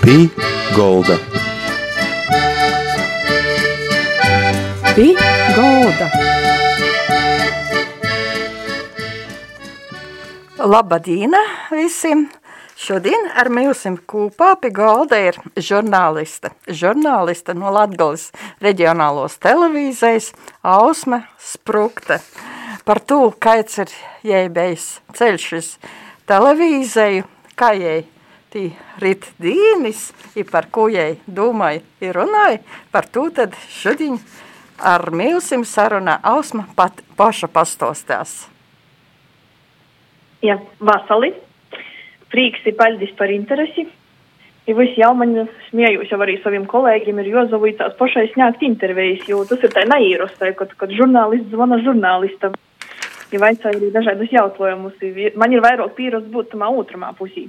Pī Golda. Pī Golda. Labadīna visiem! Šodien ar mums kopā pie galda ir žurnāliste. Žurnāliste no Latgales reģionālos televīzijas Ausme Sprukte. Par to, kāds ir jēbējs ceļš uz televīziju, kā jai tī rit dīnis, i par ko jai domāja ir runāja, par to tad šodien ar milsim sarunā Ausma pat paša pastostās. Ja, vasali prieks ir paļdis par interesi. Ja visi jau man smējos jau arī saviem kolēģiem ir jozavīcās pašai sņākt intervijas, jo tas ir tā neīrostai, kad, kad žurnālists zvana žurnālistam. Ja vaicāja arī dažādas jautājumus, man ir vairāk pierast būt tamā otramā pusī.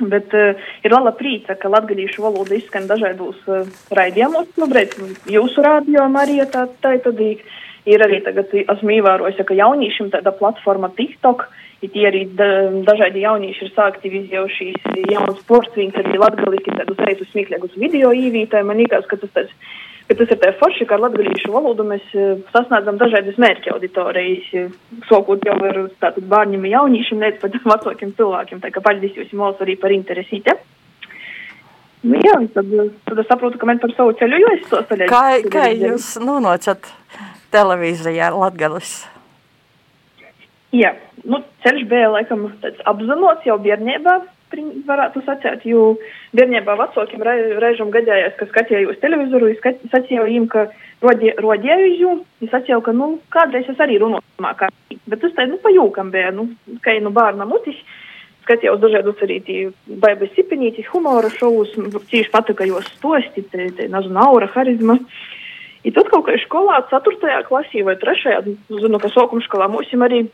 Bet uh, ir liela prīca, ka latgadījušu valoda izskan dažādos uh, raidījumos, brēc, jūsu rādījumā arī tā, tā tad ir arī tagad esmu ievērojis, ka jauniešiem tāda platforma TikTok, uh, It arī da, dažādi jaunieši ir sākti jau šīs jaunas viņas arī latgaliski tādus reizus smieklīgus video īvītāji. Man liekas, ka tas, tas, ka tas ir tā forši, ka ar latgalīšu valodu mēs uh, sasniedzam dažādas mērķa auditorijas, uh, sokot jau ar tātad bērņiem jauniešiem, ne pat vecākiem cilvēkiem. Tā kā paldies jums arī par interesīti. Nu, jā, tad, tad es saprotu, ka man par savu ceļu jau es to staļēju. Kā, kā jūs nonācat televīzijā Latgalis? Jā, nu, ceļš bija laikam tāds apzināts jau bērnībā, varētu sacīt, jo bērnībā vecākiem reizēm gadījās, ka skatījos televizoru, es sacīju viņiem, ka rodēju, es sacīju, ka, nu, kādreiz es arī runāju mākā. Bet tas tā, nu, pa jūkam bija, nu, ka, nu, bērna mutis, skatījos dažādus arī tī baibas sipinītis, humora šovus, cīši patika jos stosti, te, te, nezinu, aura, harizma. I tad kaut kā skolā, 4. klasī vai 3. Nu, zinu, ka sokuma skolā mums arī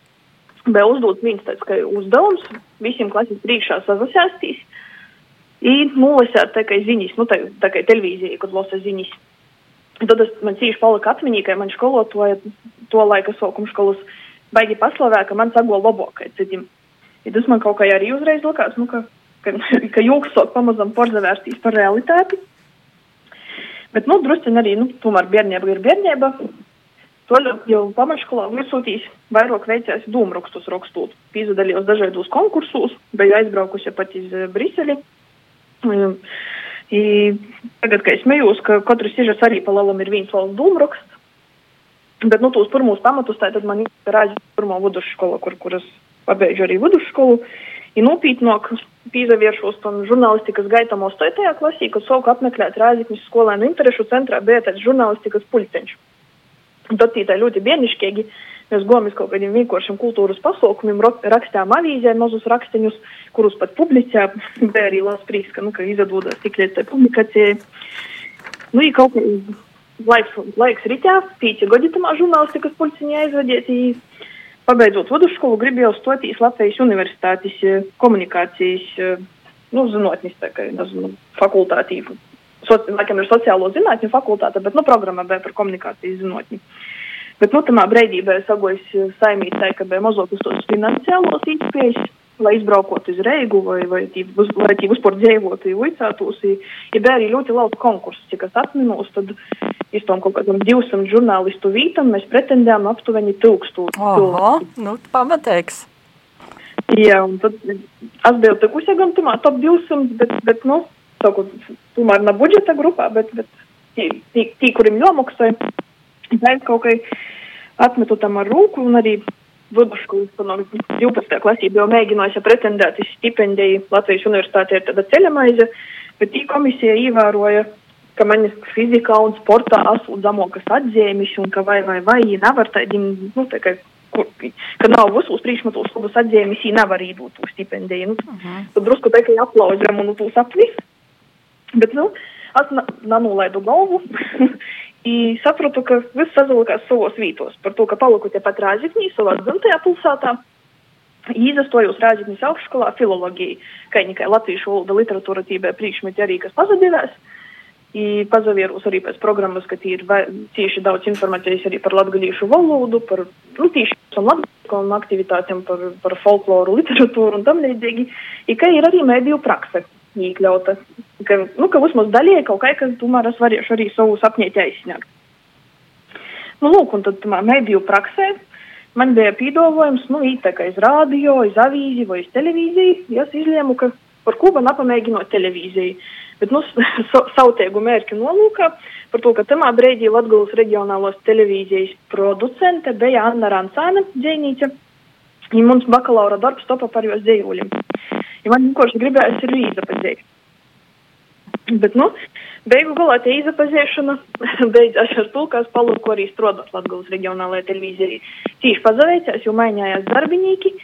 bija uzdots viens tāds uzdevums visiem klases priekšā sazasēstīs. I nolasēt tā kā ziņas, nu tā, tā kā televīzija, kad lasa ziņas. Tad es, man cīši palika atmiņā, ka man skolotāja to laika sokuma skolas baigi paslavē, ka man sago labākai citim. I tas man kaut kā arī uzreiz likās, nu, ka, ka, ka jūks sok pamazam porzavērstīs par realitāti. Bet, nu, drusciņ arī, nu, tomēr bērnība ir bērnība. Toļo jau pamatskolā virsotīs vairāk veicējis dūmrakstus rakstot. Piedalījos dažādos konkursos, biju aizbraukusi pat iz eh, Briseli. Um, I tagad, kad es smējos, ka katrs sižets arī pa lielam ir viens valsts dūmraksts, bet, nu, tos pirmos pamatus, tā tad man ir rāģis pirmo vidusskolu, kur, kuras pabeidžu arī vidusskolu. Ir nopietnāk pīzavēršos tam žurnālistikas gaitam 8. klasī, kad sāku apmeklēt Rāzikņas skolēnu interešu centrā, bija tāds žurnālistikas pulceņš. Tad tie ļoti bērnišķīgi. Mēs uz kaut kādiem vienkāršiem kultūras pasaukumiem, rakstījām avīzē mazus rakstiņus, kurus pat publicējām. Bija arī liels prieks, ka, nu, ka izdodas tik līdz tai publikācijai. Nu, ja kaut kā laiks, laiks ritā, pīci gadi tamā žurnālistikas pulciņā aizvadiet. Pabeidzot vidusskolu, gribēju stoties Latvijas universitātes eh, komunikācijas, eh, nu, zinātnis, tā kā, nezinu, fakultātīvu so, laikam ir sociālo zinātņu fakultāte, bet, nu, programma bija par komunikācijas zinātni. Bet, nu, tamā breidī bija sagojis saimītē, ka bija mazot uz tos finansiālos īspējas, lai izbraukot uz Reigu vai, vai tī, uz, lai tī uzpār dzīvotu uicātos. Ja bija arī ļoti lauka konkurss, cik es atminos, tad iz tom kaut kādam 200 žurnālistu vītam mēs pretendējām aptuveni tūkstoši. Oho, nu, pamateiks. Jā, un tad es biju tikusi gan tumā top 200, bet, bet, nu, kaut kur tomēr nav budžeta grupā, bet, bet tī, tī, tī kuriem nomaksāja, mēs kaut kā atmetu tam ar rūku un arī vidusskolas 12. klasī bija mēģinājusi pretendēt uz stipendiju Latvijas universitātē ir tāda ceļamaize, bet tī komisija ievēroja, ka manis fizikā un sportā esmu zamokas atzīmis un ka vai vai vai nevar tādiem, nu, tā kā kur, ka nav visos priekšmetos labas atzīmes, viņi nevar īdot to stipendiju. Nu, uh mhm. -huh. Tad drusku tā kā aplauzam un to sapnis. Bet, nu, es nanulaidu galvu. I sapratu, ka viss sazalikās savos vītos par to, ka paliku tepat Rāziknī, savā dzimtajā pilsētā. Izastojos Rāziknis augšskolā filologiju, kā tikai latviešu valoda literatūra tībē priekšmeti arī, kas pazadījās. I pazavierus arī pēc programmas, ka ir tieši daudz informācijas arī par latgadījušu valodu, par, nu, tieši latgadījušām aktivitātēm, par, par folkloru, literatūru un tam līdzīgi. I ka ir arī mēdīju prakse iekļauta ka, nu, ka vismaz daļai kaut kā, ka tomēr es varēšu arī savu sapņēti aizsniegt. Nu, lūk, un tad mediju praksē man bija pīdolojums, nu, tā kā iz rādio, iz avīzi vai iz televīziju. Es izlēmu, ka par ko man apamēģinot televīziju. Bet, nu, sautēgu mērķu nolūkā par to, ka tamā brīdī Latgulas reģionālos televīzijas producente bija Anna Rancāne, dzēnīca. Ja mums bakalaura darbs topa par jos dzējuļiem. Ja man vienkārši gribējās ir izapazīt. Bet, nu, beigu galā tie izapazīšana beidzās ar to, ka es palūku arī strādāt Latgulas reģionālajā televīzijā. Tīši pazaveicās, jo mainījās darbinīki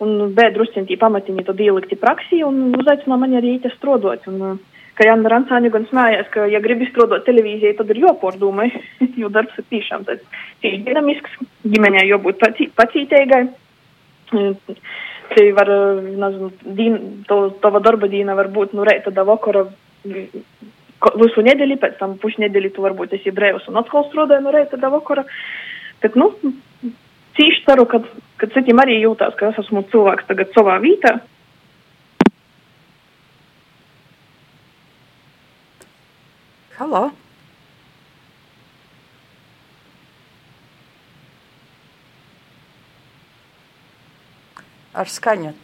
un bija drusciņtī pamatiņi to dielikti praksī un uzaicināja mani arī īsti strādāt. Un, ka Jāna Rancāņa gan smējās, ka, ja gribi strādāt televīzijai, tad ir jāpārdūmai, jo darbs ir tiešām tāds tieši dinamisks, ģimenē jābūt pacī, pacītīgai. Te var, nezinu, dīn, to, tava darba dīna var būt, nu, reita da vakara visu nedēļu, pēc tam pušnedēļu tu varbūt esi brīvs un atkal strādāji no reita da vakara. Bet, nu, cīši ceru, ka, ka citiem arī jūtās, ka es esmu cilvēks tagad savā vītā Halo! Skaņu.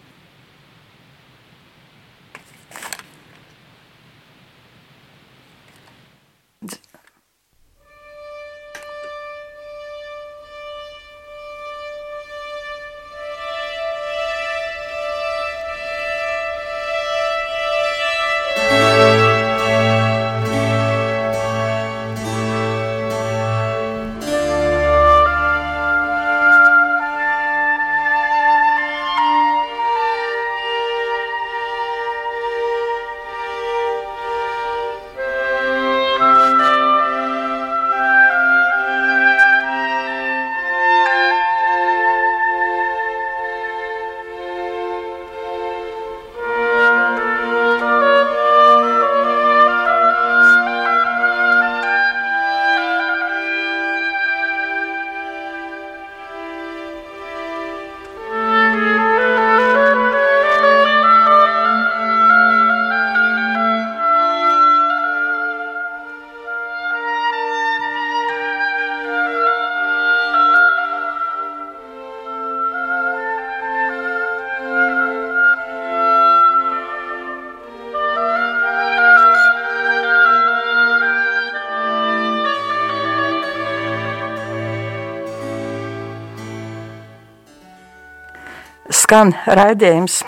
Skan raidījums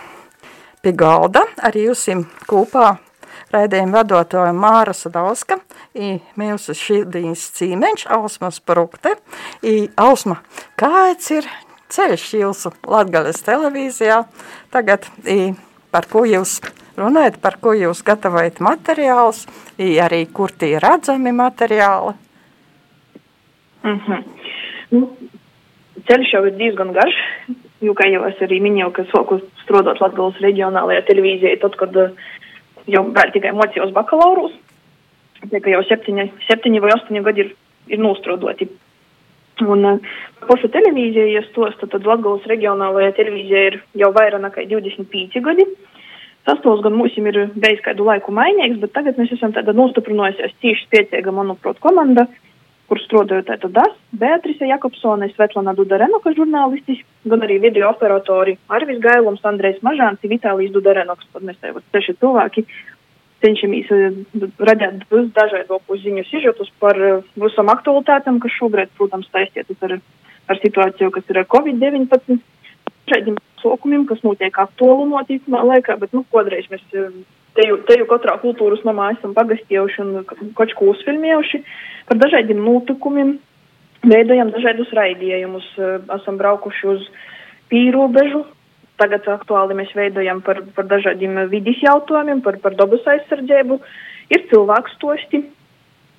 pie galda. Arī jūsim kopā raidījuma vadotāja Māra Sadauska i mūsu šildījums cīmeņš, Ausmas Prukte. I Ausma, kāds ir ceļš jūsu Latgales televīzijā tagad, i par ko jūs runājat, par ko jūs gatavojat materiālus, i arī kur tie redzami materiāli? Mm -hmm. nu, ceļš jau ir diezgan garš, Jo, kā jau es arī minēju, ka soku strādāt Latvijas reģionālajā televīzijā, tad, kad eh, jau vēl tikai mocījos bakalaurus, tie, ka jau septiņi, septiņi vai astoņi gadi ir, ir nostrādāti. Un uh, pašu televīziju, ja stostu, tad Latvijas reģionālajā televīzijā ir jau vairāk nekā 25 gadi. Sastāvs gan mums ir bijis kādu laiku mainīgs, bet tagad mēs esam tāda nostiprinājusies tieši spēcīga, manuprāt, komanda. Uh, kur strādāju tātad es, Beatrice Jakobsone, Svetlana Dudarenoka žurnālistis, gan arī video operatori Arvis Gailums, Andrejs Mažāns, Vitālijs Dudarenoks, tad mēs te seši cilvēki cenšamies uh, radīt dažādākos ziņu sižetus par uh, visam aktualitātam, kas šobrīd, protams, saistītas ar, ar situāciju, kas ir ar Covid-19, šādiem sokumiem, kas notiek aktuālu notīcamā laikā, bet, nu, kodreiz mēs uh, te jau, te jau katrā kultūras namā esam pagastījuši un kaut ko uzfilmējuši par dažādiem notikumiem, veidojam dažādus raidījumus, eh, esam braukuši uz pīrobežu. Tagad aktuāli mēs veidojam par, par dažādiem vidis jautājumiem, par, par dabas aizsardzību. Ir cilvēku stosti.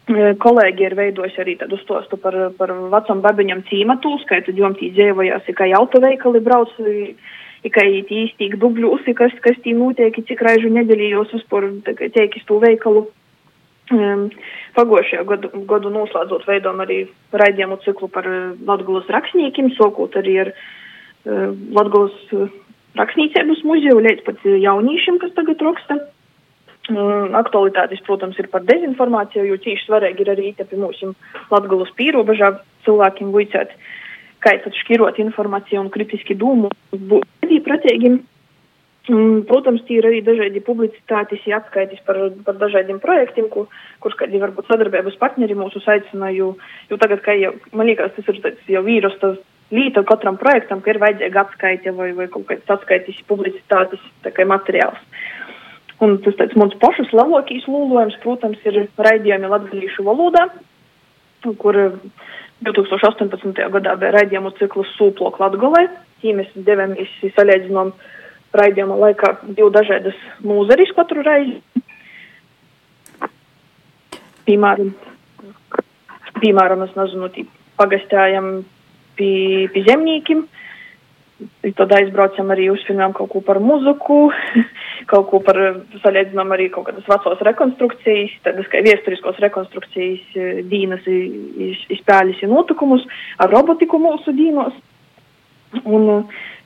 Eh, kolēģi ir veidojuši arī tādu stostu par, par vecam babiņam cīmatū, skaitot jomtī dzīvojās, kā autoveikali brauc tikai īstīgi dubļūsi, kas, kas tī notiek, cik raižu nedēļījos vispār teikis to veikalu. Um, Pagošajā gadu, gadu noslēdzot veidom arī raidījumu ciklu par uh, Latgulas rakstniekiem, sokot arī ar uh, Latgulas uh, rakstniecības muzeju, līdz pat jaunīšiem, kas tagad raksta. Mm, aktualitātes, protams, ir par dezinformāciju, jo tīši svarīgi ir arī te pie mūsu latgulas pīrobežā cilvēkiem vicēt, kā tad škirot informāciju un kritiski dūmu, būt arī pretēgiem. Mm, protams, tie ir arī dažādi publicitātes, atskaitis par, par dažādiem projektiem, ko, kurš kādi varbūt sadarbības partneri mūsu aicina, jo, jo tagad, kā jau, man liekas, tas ir tāds jau vīrus, tas līta katram projektam, ka ir vajadzīga atskaite vai, vai kaut kāds atskaitis publicitātes tā kā materiāls. Un tas tāds mums pašus labākais lūlojums, protams, ir raidījumi latgalīšu valodā, kur 2018. gadā bija raidījumu cikls Sūplok Latgalē. Tī mēs devāmies salīdzinām raidījuma laikā divu dažādas mūzeris katru reizi. Piemēram, piemēram, es nezinu, pagastājam pie, pie zemniekiem. Tad aizbraucam arī uzfilmējam kaut ko par muziku, kaut ko par, salīdzinām arī kaut kādas vecos rekonstrukcijas, tādas kā viesturiskos rekonstrukcijas eh, dīnas izpēļas un notikumus ar robotiku mūsu dīnos. Un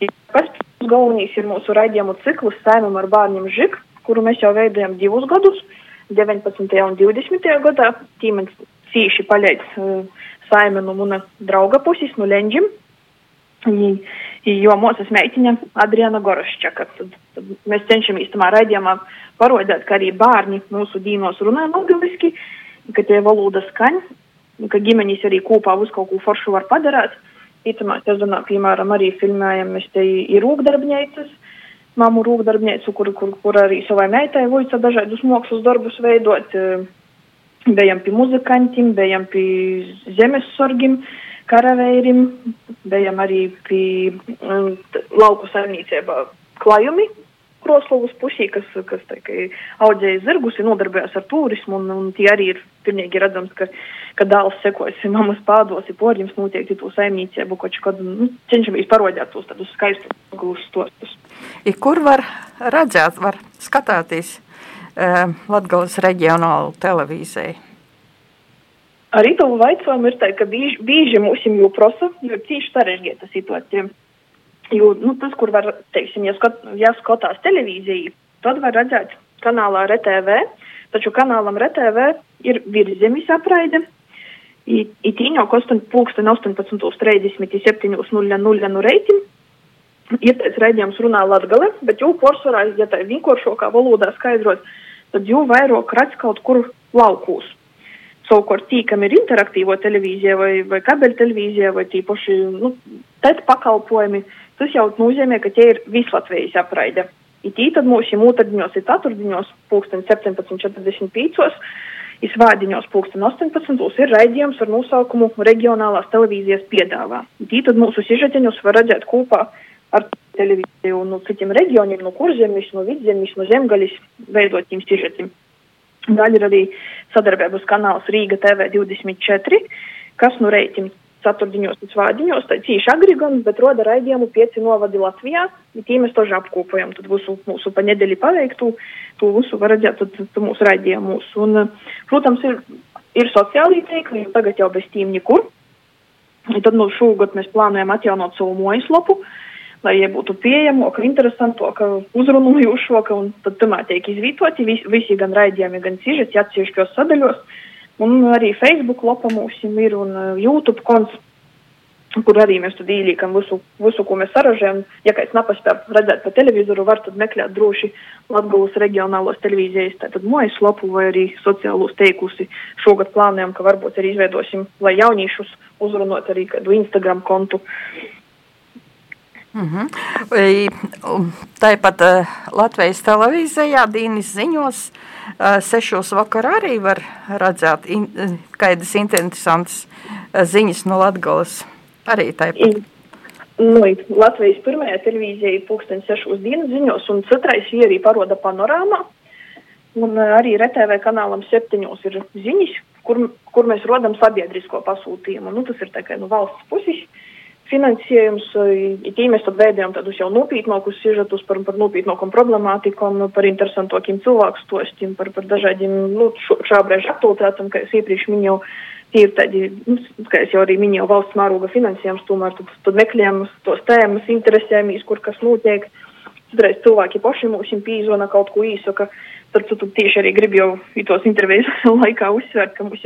eh, kas galvenais ir mūsu raidījumu cikls Saimam ar bērniem žik, kuru mēs jau veidojam divus gadus, 19. un 20. gadā. Tīmens cīši palīdz uh, Saimenu un drauga puses, no Lenģim. Jo mūsu meitiņa Adriana Gorošķaka. Tad, tad mēs cenšamies tamā raidījumā parodēt, ka arī bērni mūsu dīnos runā latgaliski, ka tie valoda skaņ, ka ģimeņas arī kopā uz kaut ko foršu var padarīt. Itamā sezonā, piemēram, arī filmējam, mēs te ir rūkdarbņēcas, mamu rūkdarbņēcu, kur, kur, kur arī savai meitai voica dažādus mākslas darbus veidot. Bijām pie muzikantiem, bijām pie zemessorgiem, karavīriem, bijām arī pie um, lauku saimniecībā klājumi. Kroslovas pusī, kas, kas tā, audzēja zirgus, ir nodarbojās ar turismu, un, un tie arī ir pilnīgi redzams, ka, ka dēls sekojas mammas pādos, ir porģims notiek to saimniecību, ko kad nu, cenšamies parodēt tos tādus skaistus glužus stostus. Kur var redzēt, var skatāties? uh, Latgales reģionālu televīziju? Arī tavu vaicojumu ir tā, ka bieži, bieži mums jau prasa, jo cīši sarežģīta situācija. Jo, nu, tas, kur var, teiksim, ja, skat, ja skatās televīziju, tad var redzēt kanālā RTV, taču kanālam RTV ir virzemes apraide. Itīņo kostan pulksten 18.37.00 no reitim. Ir tāds raidījums runā latgale, bet jau porcelāna, ja tā vienkāršākā valodā skaidrot, tad jau vairāk redz kaut kur laukūs. Savukārt, tī, kam ir interaktīvo televīzija vai, vai kabeļu televīzija vai tīpaši nu, TET pakalpojumi, tas jau nozīmē, ka tie ir vislatvijas apraide. It tad mūsu mūtadiņos ir ceturtdiņos, pulksten 17.45, izvādiņos pulksten 18. ir raidījums ar nosaukumu Reģionālās televīzijas piedāvā. It tad mūsu sižetiņus var redzēt kopā ar televīziju no citiem reģioniem, no kurzemes, no vidzemes, no zemgaļas veidotiem sižetiem. Daļa ir arī sadarbības kanāls Rīga TV 24, kas nu reiķim ceturtdiņos un svādiņos, tā cīši agrigons, bet roda raidījumu pieci novadi Latvijā, bet tī mēs toži apkopojam, tad visu mūsu pa nedēļu paveiktu, to visu var redzēt, tad, tad mūsu raidījumus. Un, protams, ir, ir sociālī teikli, tagad jau bez tīm nekur. Un tad no šogad mēs plānojam atjaunot savu mājaslapu. Uh, lai tie būtu pieejamāki, interesantāki, uzrunājošāki, un tad tomēr tiek izvītoti visi, visi gan raidījumi, gan sižeti atsevišķos sadaļos. Un arī Facebook lapa mums ir un uh, YouTube konts, kur arī mēs tad ieliekam visu, visu, ko mēs saražējam. Ja kāds nepaspēj redzēt pa televizoru, var tad meklēt droši Latgulas reģionālos televīzijas, tātad mojas lapu vai arī sociālos teikusi. Šogad plānojam, ka varbūt arī izveidosim, lai jauniešus uzrunot arī kādu Instagram kontu. Mm -hmm. Tāpat uh, Latvijas televīzijā Dīnis ziņos uh, sešos vakarā arī var redzēt in, uh, kādas interesantas uh, ziņas no Latgales. Arī tāpat. Nu, Latvijas pirmajā televīzijā ir pulksten sešos dienas ziņos, un citrais ir arī paroda panorāmā. Un uh, arī RTV kanālam septiņos ir ziņas, kur, kur mēs rodam sabiedrisko pasūtījumu. Nu, tas ir tā kā nu, valsts puses finansējums, it īpaši tad veidojam tādus jau nopietnākus sižetus par, par nopietnākām problemātikām, par interesantākiem cilvēku stostiem, par, par dažādiem nu, šābrīd aktualitātēm, kā es iepriekš minēju. Tie ir tādi, nu, kā jau arī minēju, valsts mēroga finansējums, tomēr tad, tad meklējam tos tēmas, interesējamies, kur kas notiek. citreiz cilvēki paši mums pīzona kaut ko īsaka. Starp citu, tieši arī gribu jau tos intervijas laikā uzsvērt, ka mums,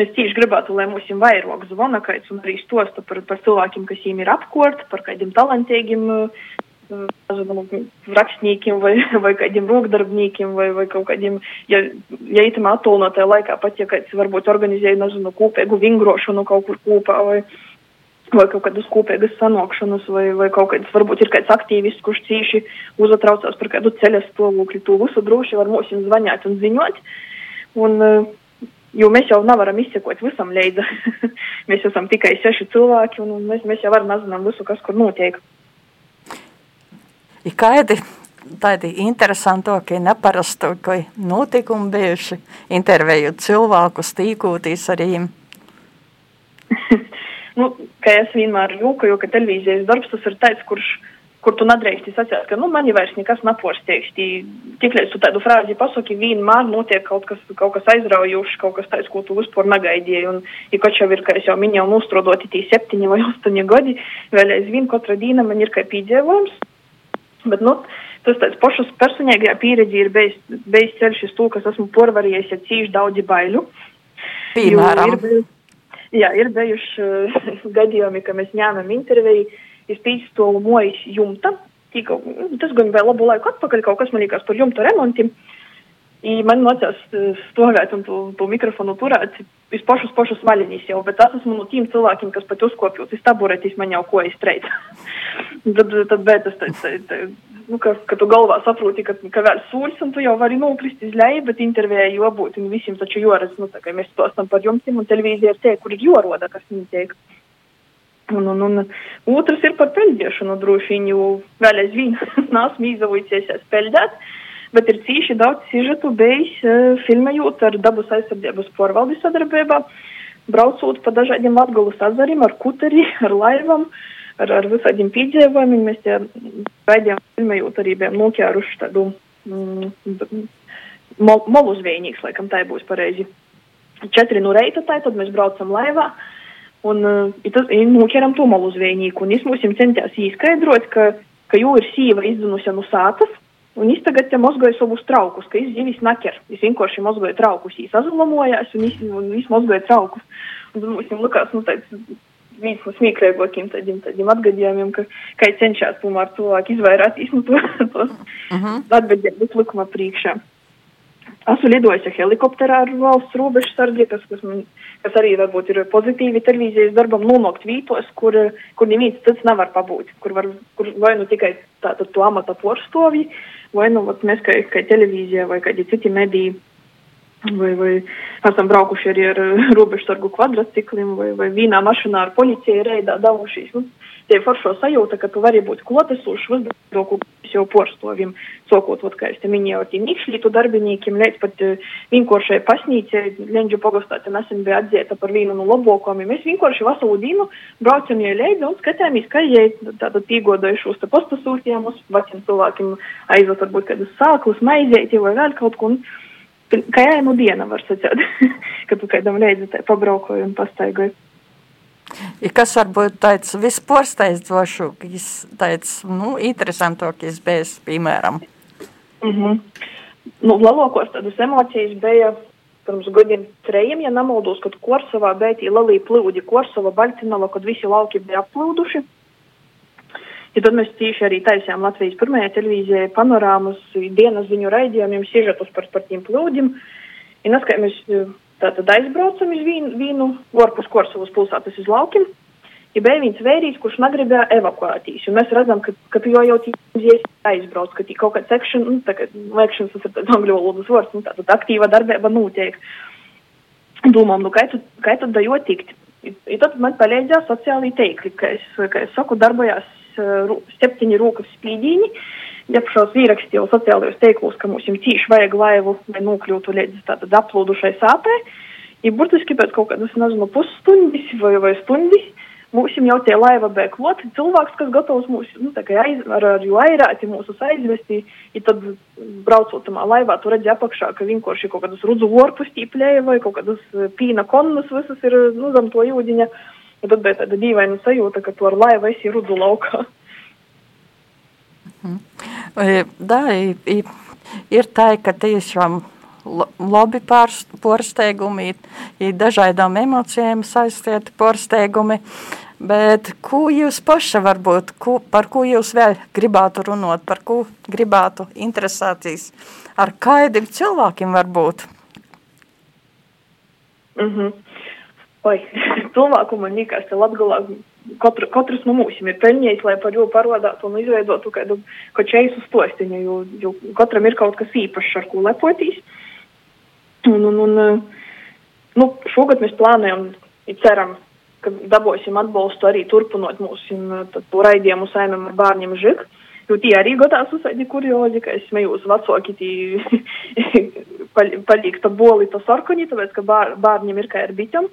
mēs tieši gribētu, lai mums ir vairāk zvana kaits un arī stosta par, par cilvēkiem, kas viņiem ir apkort, par kādiem talantīgiem nezinu, rakstniekiem vai, vai kādiem rokdarbniekiem vai, vai kaut kādiem, ja, ja itam attālinātajā laikā pat, ja kāds varbūt organizēja, nezinu, kopēgu vingrošanu kaut kur kopā vai, vai kaut kādas kopīgas sanākšanas, vai, vai kaut kāds, varbūt ir kāds aktīvists, kurš cīši uzatraucās par kādu ceļa stāvokli, to visu droši var mums zvanīt un ziņot. Un, jo mēs jau nevaram izsekot visam līdzi. mēs esam tikai seši cilvēki, un mēs, mēs jau nezinām visu, kas kur notiek ir kādi tādi interesantākie, neparastākie notikumi bijuši, intervējot cilvēkus, tīkoties ar viņiem? nu, kā es vienmēr jūku, ka televīzijas darbs tas ir tāds, kurš, kur tu nedrīkst sacīt, ka, nu, man jau vairs nekas nepostiegs. Tik līdz tu tādu frāzi pasaki, vienmēr notiek kaut kas, kaut kas aizraujošs, kaut kas tāds, ko tu vispār negaidīji. Un, ja kaut jau ir, kā es jau minēju, nostrodoti tī septiņi vai astoņi gadi, vēl aizvien katra dīna man ir kā piedzīvojums. Bet, nu, tas tāds pašas personīgajā pieredze ir bijis, bijis ceļš uz to, kas esmu porvarējis ar cīši daudzi baiļu. Piemēram. Ir, jā, ir bijuši uh, gadījumi, ka mēs ņēmām interviju, es pīstoju mojas jumta, tika, tas gan vēl labu laiku atpakaļ, kaut kas man liekas par jumta remontiem. I man nācās stāvēt un to, to mikrofonu turēt uz pašus, pašus vaļinīs jau, bet tas esmu no tiem cilvēkiem, kas pat uzkopjot uz taburetis, man jau ko iztreic. tad, tad, bet tas, tā, tā, tā, nu, ka, ka tu galvā saproti, ka, ka vēl sūļs un tu jau vari nokrist uz leju, bet intervijā jābūt un visiem taču joredz, nu, tā kā mēs stostam par jumtiem un televīzija ir tie, kur ir joroda, kas viņi tiek. Un, un, un otrs ir par peļģēšanu droši vien, jo vēl aizvien nāsmu izavojusies peļģēt bet ir cīši daudz sižetu bijis uh, filmējot ar dabas aizsardzības porvaldi sadarbībā, braucot pa dažādiem Latgulas azarim, ar kuteri, ar laivam, ar, ar visādiem piedzīvojumiem. Mēs tie raidījām filmējot arī bijām noķēruši tādu mm, mol, molu zvejnīgs, laikam tā būs pareizi. Četri no reita tā, tad mēs braucam laivā. Un uh, ir noķeram to malu zvejnieku, un es mums centās īskaidrot, ka, ka jau ir sīva izdzinusi no sātas, Un es tagad te mozgoju savus traukus, ka es zivis naķer. Es vienkārši mozgoju traukus, viņš azalamojās un viņš mozgoja traukus. Un tad mums likās, nu, tāds viens no smieklīgākiem tādiem, tādiem atgadījumiem, ka, ka cenšas tomēr cilvēki izvairīties no to, tos uh -huh. atgadījumus likuma priekšā. Esmu lidojis helikopterā ar valsts robežu sargi, kas, kas, man, kas arī varbūt ir pozitīvi televīzijas darbam nonākt vītos, kur, kur neviens cits nevar pabūt, kur, var, kur vai nu tikai tātad to amata porstovji, vai Войну вот мы, как телевизия, как дети медии. Vai, vai esam braukuši arī ar robežsargu kvadrcikliem, vai, vai vienā mašīnā ar policiju reidā devušies. Nu, tie foršo sajūta, ka tu vari būt klātesošs uzdevuma, jau porstovim, sokot, ot, kā es te minēju, ar tiem ikšļītu darbiniekiem, līdz pat uh, vienkāršai pasnīcē, Lenģu pogastā te nesen bija atzīta par vienu no labākajiem. Mēs vienkārši veselu dienu braucam jau līdzi un skatāmies, kā jai tātad piegodojušos te pastasūtījām uz veciem cilvēkiem aizvot varbūt kādus sāklus, maizēti vai vēl kaut ko. Kā jau nu diena var sacīt, ka tu kādam līdzi pabraukoji un pastaigoji. Ja kas varbūt tāds visporsteidzošākais, tāds, nu, interesantākais bijis, piemēram? Mm -hmm. Nu, lielākos tādas emocijas bija pirms gadiem trejiem, ja nemaldos, kad Korsavā beigti lielī plūdi, Korsava, Baltinova, kad visi lauki bija aplūduši. Ja tad mēs tieši arī taisījām Latvijas pirmajā televīzijā panorāmas dienas ziņu raidījumiem, siežetus par, par tiem plūdiem. Ja neskaitāmies Tātad aizbraucam uz vīnu, vīnu Orpus Korsovas pilsētas uz laukiem. Ja bija viens vērīs, kurš negribēja evakuēties, un mēs redzam, ka, ka tu jau jau tīzies aizbrauc, ka tī kaut kāds action, nu, tā kā lekšanas, tas ir tāds angļu valodas vārds, nu, tātad aktīva darbība notiek. Domām, nu, kā tu, kā tad dajo tikt? I tad man palīdzēja sociālī teikli, ka es, ka es saku, darbojās septiņi rūkas spīdīņi, iepšos īrakstījos sociālajos teiklos, ka mums cīši vajag laivu, lai nokļūtu līdz tātad aplūdušai sāpē. Ja burtiski pēc kaut kādas, nezinu, pusstundas vai, vai stundas mums jau tie laiva bija kloti, cilvēks, kas gatavs mūs, nu, tā kā aiz, ar, ar jo airāti mūsus aizvesti, ja tad braucot tamā laivā, tu redzi apakšā, ka vienkārši kaut kādas rudzu vorpus tīplēja vai kaut kādas eh, pīna konnas visas ir, nu, zem to jūdiņa. Ja tad bija tāda dīvaina sajūta, ka tu ar laivu esi rudzu laukā. Da, ir tā, ka tiešām labi pārsteigumi, ir dažādām emocijām saistīti pārsteigumi. Bet ko jūs paši varbūt, ko, par ko jūs vēl gribētu runāt, par ko gribētu interesēties, ar kādiem cilvēkiem varbūt? Mm -hmm. Oi, cilvēku man liekas, ka Latgalā katru, katrs no mums ir pelnījis, lai par viņu parādītu un izveidotu kādu kočēju stostiņu, jo, jo katram ir kaut kas īpašs, ar ko lepoties. Un, un, un, nu, šogad mēs plānojam, ceram, ka dabūsim atbalstu arī turpinot mūsu raidījumu saimam ar bērniem žik. Jo tie arī godās uzsaidi kuriozi, ka es smējos vecāki tī paliek ta boli, ta sarkani, tāpēc, ka bār, bārņiem ir kā ar biķam.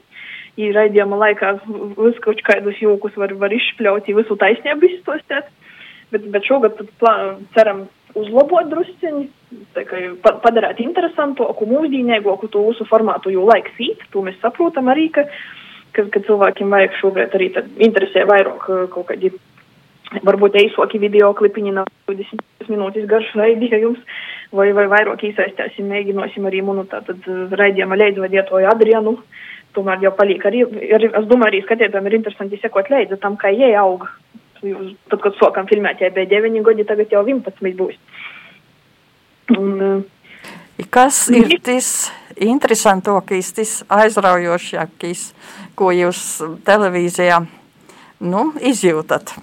Ir raidījuma laikā visu kaut kādus jūkus var, var izšpļaut, visu taisnību izstostēt. Bet, bet šogad plā, ceram uzlabot drusciņi, padarīt interesantāku, mūsdienīgāku to visu formātu, jo laiks īt, to mēs saprotam arī, ka, ka, ka cilvēkiem vajag šobrīd arī interesē vairāk kaut kādi varbūt īsāki video klipiņi nav 20 minūtes garš raidījums, vai, vai vairāk iesaistīsim, mēģināsim arī munu tātad raidījuma leidvadietoju Adrianu. Tomēr jau paliek arī, arī, es domāju, arī skatītājiem ir interesanti sekot līdzi tam, kā jie aug. Tad, kad sākām filmēt, ja bija 9 gadi, tagad jau 11 būs. Un, Kas ir tas interesantākais, tas aizraujošākais, ko jūs televīzijā nu, izjūtat?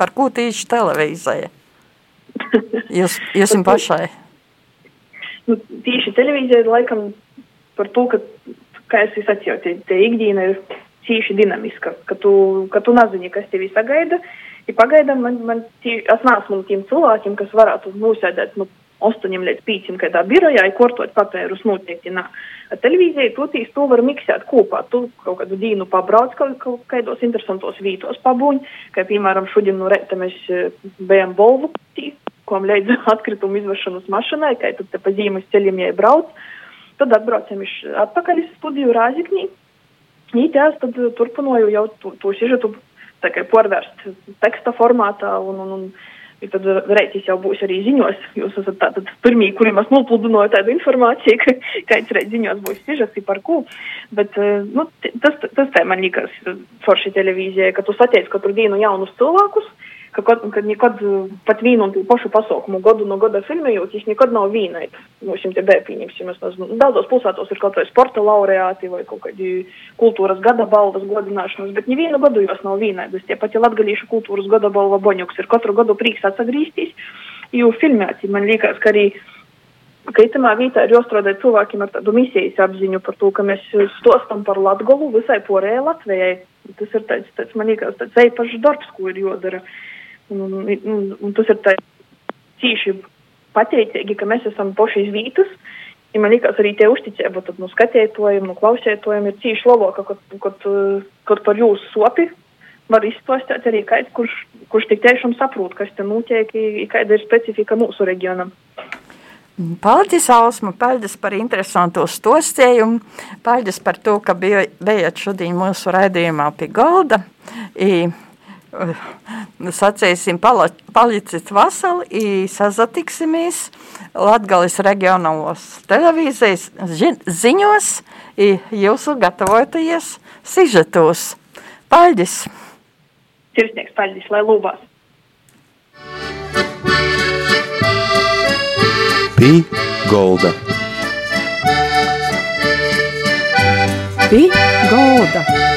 Par ko tieši televīzija? Jūs, jūs pašai? Nu, tieši televīzija laikam par to, ka, kā es sacīju, tie, tie ikdiena ir cīši dinamiska, ka tu, ka tu nezini, kas tevi sagaida. Ja pagaidām man, man tī, es neesmu tiem cilvēkiem, kas varētu nosēdēt nu, 8 līdz 5 kādā birojā, ja kortot papērus noteikti nā. Televīzija, protams, to var miksēt kopā. Tu kaut kādu dienu pabrauc kaut, kaut kādos interesantos vītos pabūņ, kā piemēram šodien no rēta mēs bijām Volvu, ko leidz atkritumu izvešanas mašinai, kā tad te pa zīmes ceļiem jābrauc. Tad atbraucam atpakaļ uz studiju Rāziknī. Ītās tad turpināju jau to, to sižetu pārvērst teksta formātā un, un, un Tad reizes jau būs arī ziņos. Jūs esat tātad pirmie, kuriem es nopludināju tādu informāciju, ka kāds reizes ziņos būs sižets par ko. Bet nu, tas, tas tā man liekas forši televīzijai, ka tu satiec katru dienu jaunus cilvēkus ka, ka nekad pat vienu un to pašu pasaukumu gadu no gada filmējot, viņš nekad nav vīnais. Mums te bija pieņemsim, nu, daudzos pilsētos ir kaut vai sporta laureāti vai kaut kādi kultūras gada balvas godināšanas, bet nevienu gadu jos nav vīnais. Tie pati latgalīšu kultūras gada balva boņuks ir katru gadu prieks atsagrīstīs, jo filmēti man liekas, ka arī ka itamā vietā ir jāstrādā cilvēkiem ar tādu misijas apziņu par to, ka mēs stostam par Latgolu visai porējai Latvijai. Tas ir tāds, tāds man liekas, tāds eipašs darbs, ko ir jodara. Uh, Un, un, un tas ir cīši pateicīgi, ka mēs esam paši izvītus. Ja man liekas, arī tie uzticība no skatītājiem, no klausītājiem ir cīši labāka, kad, kad, kad par jūsu sopi var izstāstīt arī kāds, kurš, kurš tik tiešām saprot, kas te notiek, kāda ir specifika mūsu reģionam. Paldies, Ausma, paldies par interesantu stostējumu, paldies par to, ka bijāt šodien mūsu raidījumā pie galda. I, sacīsim, palicit vasali, sazatiksimies Latgalis reģionālos televīzijas ziņos, jūsu gatavojaties sižetos. Paļģis! Sirsnieks paļģis, lai lūbās! Pī Golda! Pī Golda!